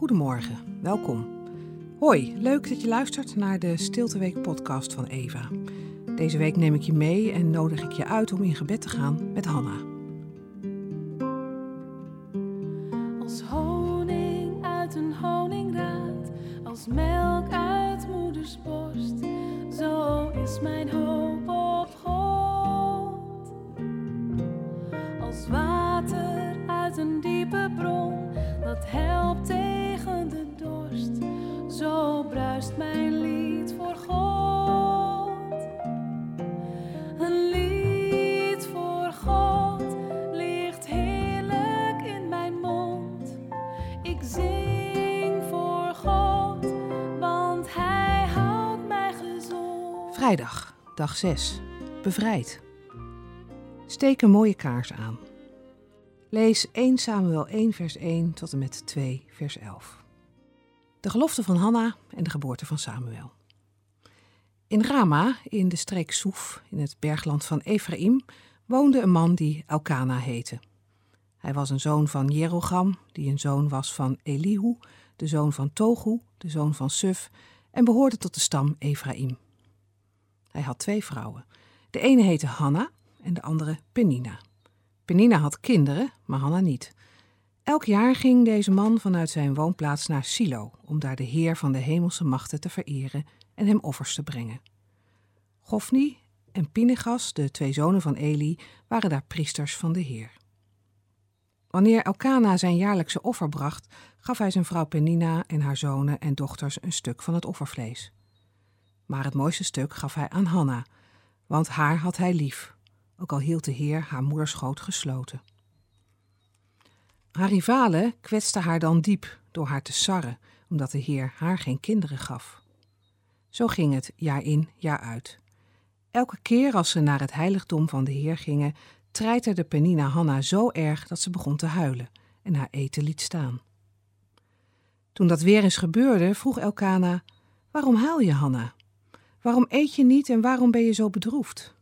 Goedemorgen, welkom. Hoi, leuk dat je luistert naar de Stilteweek podcast van Eva. Deze week neem ik je mee en nodig ik je uit om in gebed te gaan met Hanna. Als honing uit een honingraad, als melk uit moeders borst, zo is mijn hoop op God. Als water uit een diepe bron, dat helpt mijn lied voor God. Een lied voor God ligt heerlijk in mijn mond. Ik zing voor God, want Hij houdt mij gezond. Vrijdag, dag 6. Bevrijd. Steek een mooie kaars aan. Lees 1 Samuel 1 vers 1 tot en met 2 vers 11. De gelofte van Hanna en de geboorte van Samuel. In Rama, in de streek Soef, in het bergland van Ephraim, woonde een man die Elkana heette. Hij was een zoon van Jerogam, die een zoon was van Elihu, de zoon van Togu, de zoon van Suf, en behoorde tot de stam Ephraim. Hij had twee vrouwen. De ene heette Hanna en de andere Penina. Penina had kinderen, maar Hanna niet. Elk jaar ging deze man vanuit zijn woonplaats naar Silo om daar de Heer van de hemelse machten te vereren en hem offers te brengen. Gofni en Pinegas, de twee zonen van Eli, waren daar priesters van de Heer. Wanneer Elkana zijn jaarlijkse offer bracht, gaf hij zijn vrouw Penina en haar zonen en dochters een stuk van het offervlees. Maar het mooiste stuk gaf hij aan Hanna, want haar had hij lief, ook al hield de Heer haar moederschoot gesloten. Haar rivalen kwetsten haar dan diep door haar te sarren, omdat de Heer haar geen kinderen gaf. Zo ging het jaar in, jaar uit. Elke keer als ze naar het heiligdom van de Heer gingen, treiterde Penina Hanna zo erg dat ze begon te huilen en haar eten liet staan. Toen dat weer eens gebeurde, vroeg Elkana: Waarom huil je, Hanna? Waarom eet je niet en waarom ben je zo bedroefd?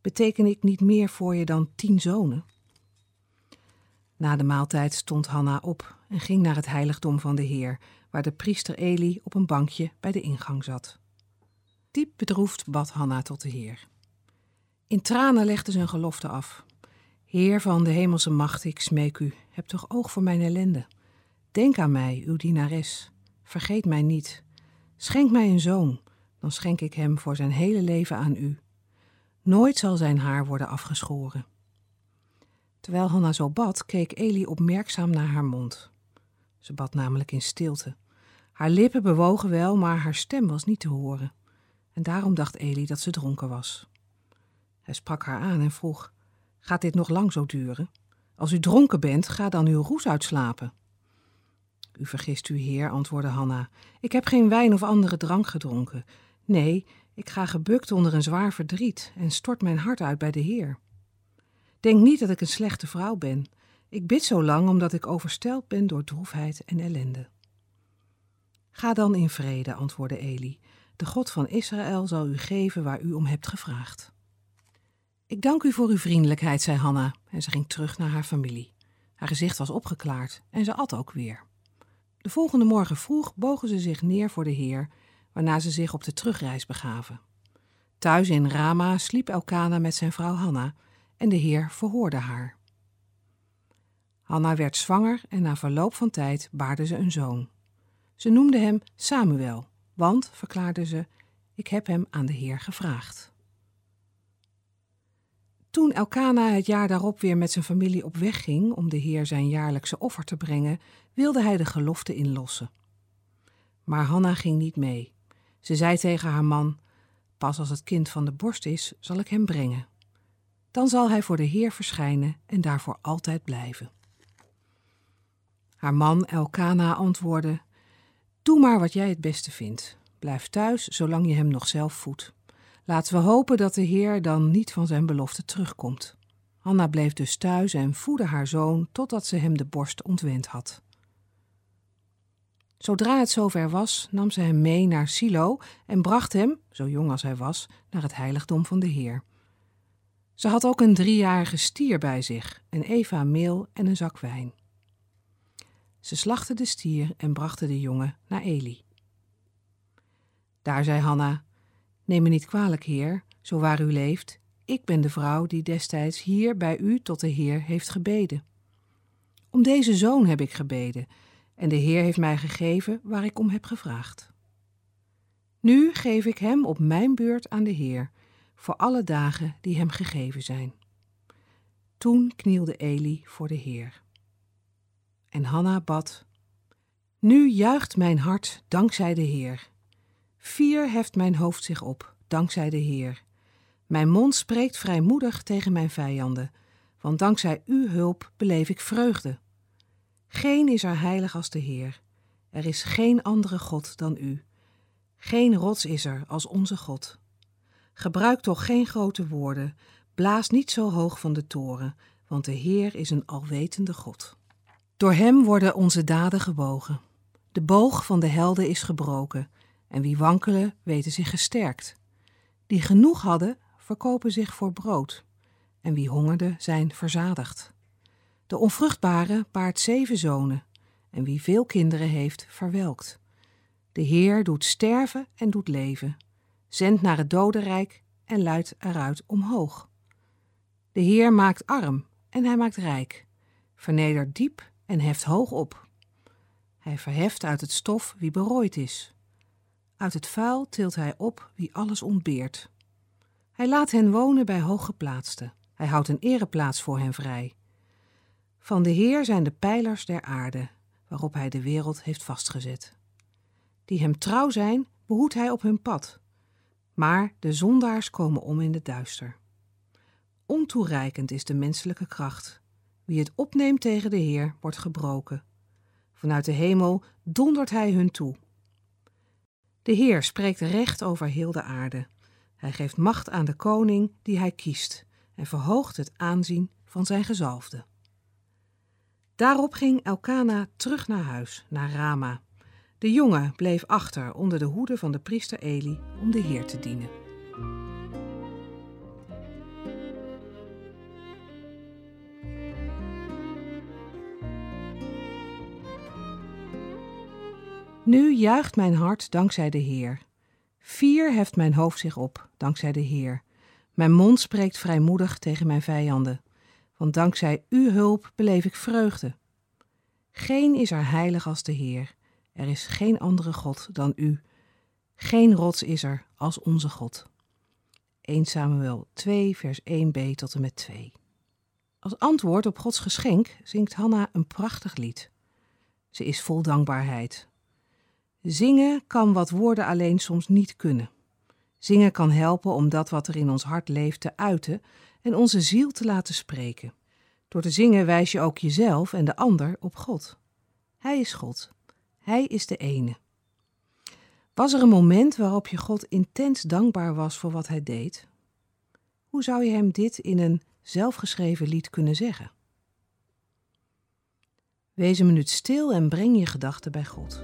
Beteken ik niet meer voor je dan tien zonen? Na de maaltijd stond Hanna op en ging naar het heiligdom van de Heer, waar de priester Eli op een bankje bij de ingang zat. Diep bedroefd bad Hanna tot de Heer. In tranen legde ze een gelofte af. Heer van de hemelse macht, ik smeek u, heb toch oog voor mijn ellende. Denk aan mij, uw dienares. Vergeet mij niet. Schenk mij een zoon, dan schenk ik hem voor zijn hele leven aan u. Nooit zal zijn haar worden afgeschoren. Terwijl Hanna zo bad, keek Eli opmerkzaam naar haar mond. Ze bad namelijk in stilte. Haar lippen bewogen wel, maar haar stem was niet te horen. En daarom dacht Eli dat ze dronken was. Hij sprak haar aan en vroeg: Gaat dit nog lang zo duren? Als u dronken bent, ga dan uw roes uitslapen. U vergist u, heer, antwoordde Hanna. Ik heb geen wijn of andere drank gedronken. Nee, ik ga gebukt onder een zwaar verdriet en stort mijn hart uit bij de Heer. Denk niet dat ik een slechte vrouw ben. Ik bid zo lang omdat ik overstelpt ben door droefheid en ellende. Ga dan in vrede, antwoordde Eli. De God van Israël zal u geven waar u om hebt gevraagd. Ik dank u voor uw vriendelijkheid, zei Hanna, en ze ging terug naar haar familie. Haar gezicht was opgeklaard en ze at ook weer. De volgende morgen vroeg bogen ze zich neer voor de Heer, waarna ze zich op de terugreis begaven. Thuis in Rama sliep Elkana met zijn vrouw Hanna en de Heer verhoorde haar. Hanna werd zwanger en na verloop van tijd baarde ze een zoon. Ze noemde hem Samuel, want, verklaarde ze, ik heb hem aan de Heer gevraagd. Toen Elkana het jaar daarop weer met zijn familie op weg ging om de Heer zijn jaarlijkse offer te brengen, wilde hij de gelofte inlossen. Maar Hanna ging niet mee. Ze zei tegen haar man: Pas als het kind van de borst is, zal ik hem brengen. Dan zal hij voor de Heer verschijnen en daarvoor altijd blijven. Haar man Elkana antwoordde: Doe maar wat jij het beste vindt. Blijf thuis zolang je hem nog zelf voedt. Laten we hopen dat de Heer dan niet van zijn belofte terugkomt. Hanna bleef dus thuis en voedde haar zoon totdat ze hem de borst ontwend had. Zodra het zover was, nam ze hem mee naar Silo en bracht hem, zo jong als hij was, naar het heiligdom van de Heer. Ze had ook een driejarige stier bij zich, een eva meel en een zak wijn. Ze slachten de stier en brachten de jongen naar Eli. Daar zei Hanna: Neem me niet kwalijk, heer, zo waar u leeft. Ik ben de vrouw die destijds hier bij u tot de Heer heeft gebeden. Om deze zoon heb ik gebeden, en de Heer heeft mij gegeven waar ik om heb gevraagd. Nu geef ik hem op mijn beurt aan de Heer, voor alle dagen die hem gegeven zijn. Toen knielde Eli voor de Heer. En Hanna bad: Nu juicht mijn hart dankzij de Heer. Vier heft mijn hoofd zich op, dankzij de Heer. Mijn mond spreekt vrijmoedig tegen mijn vijanden, want dankzij uw hulp beleef ik vreugde. Geen is er heilig als de Heer. Er is geen andere God dan u. Geen rots is er als onze God. Gebruik toch geen grote woorden, blaas niet zo hoog van de toren, want de Heer is een alwetende God. Door hem worden onze daden gebogen. De boog van de helden is gebroken, en wie wankelen, weten zich gesterkt. Die genoeg hadden, verkopen zich voor brood, en wie hongerde, zijn verzadigd. De onvruchtbare baart zeven zonen, en wie veel kinderen heeft, verwelkt. De Heer doet sterven en doet leven, zendt naar het dodenrijk en luidt eruit omhoog. De Heer maakt arm en hij maakt rijk, vernedert diep en heft hoog op. Hij verheft uit het stof wie berooid is. Uit het vuil tilt hij op wie alles ontbeert. Hij laat hen wonen bij hooggeplaatsten. Hij houdt een ereplaats voor hen vrij. Van de Heer zijn de pijlers der aarde, waarop hij de wereld heeft vastgezet. Die hem trouw zijn, behoedt hij op hun pad. Maar de zondaars komen om in het duister. Ontoereikend is de menselijke kracht. Wie het opneemt tegen de Heer, wordt gebroken. Vanuit de hemel dondert hij hun toe. De Heer spreekt recht over heel de aarde. Hij geeft macht aan de koning die hij kiest en verhoogt het aanzien van zijn gezalfde. Daarop ging Elkana terug naar huis, naar Rama. De jongen bleef achter onder de hoede van de priester Eli om de Heer te dienen. Nu juicht mijn hart dankzij de Heer. Vier heft mijn hoofd zich op, dankzij de Heer. Mijn mond spreekt vrijmoedig tegen mijn vijanden, want dankzij uw hulp beleef ik vreugde. Geen is er heilig als de Heer. Er is geen andere God dan u. Geen rots is er als onze God. 1 Samuel 2, vers 1b tot en met 2. Als antwoord op Gods geschenk zingt Hanna een prachtig lied. Ze is vol dankbaarheid. Zingen kan wat woorden alleen soms niet kunnen. Zingen kan helpen om dat wat er in ons hart leeft te uiten en onze ziel te laten spreken. Door te zingen wijs je ook jezelf en de ander op God. Hij is God. Hij is de ene. Was er een moment waarop je God intens dankbaar was voor wat hij deed? Hoe zou je hem dit in een zelfgeschreven lied kunnen zeggen? Wees een minuut stil en breng je gedachten bij God.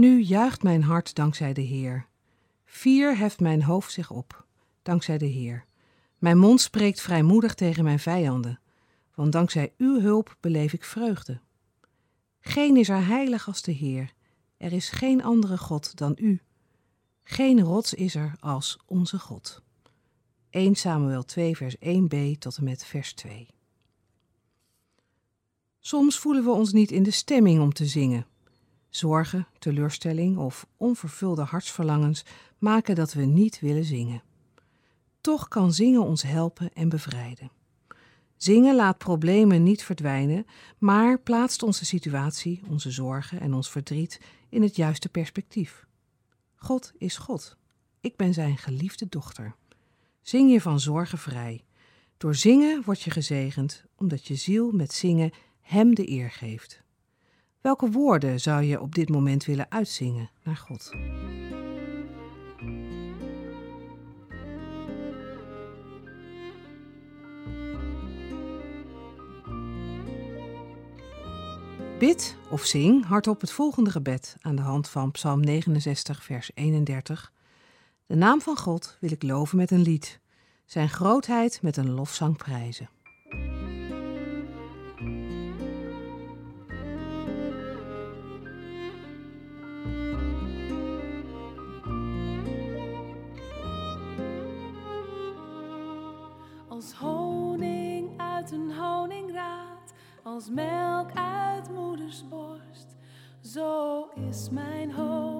Nu juicht mijn hart dankzij de Heer. Vier heft mijn hoofd zich op, dankzij de Heer. Mijn mond spreekt vrijmoedig tegen mijn vijanden, want dankzij uw hulp beleef ik vreugde. Geen is er heilig als de Heer, er is geen andere God dan u. Geen rots is er als onze God. 1 Samuel 2 vers 1b tot en met vers 2 Soms voelen we ons niet in de stemming om te zingen. Zorgen, teleurstelling of onvervulde hartsverlangens maken dat we niet willen zingen. Toch kan zingen ons helpen en bevrijden. Zingen laat problemen niet verdwijnen, maar plaatst onze situatie, onze zorgen en ons verdriet in het juiste perspectief. God is God. Ik ben zijn geliefde dochter. Zing je van zorgen vrij. Door zingen word je gezegend, omdat je ziel met zingen Hem de eer geeft. Welke woorden zou je op dit moment willen uitzingen naar God? Bid of zing hardop het volgende gebed aan de hand van Psalm 69, vers 31. De naam van God wil ik loven met een lied, zijn grootheid met een lofzang prijzen. Als honing uit een honingraad, als melk uit moeders borst, zo is mijn hoop.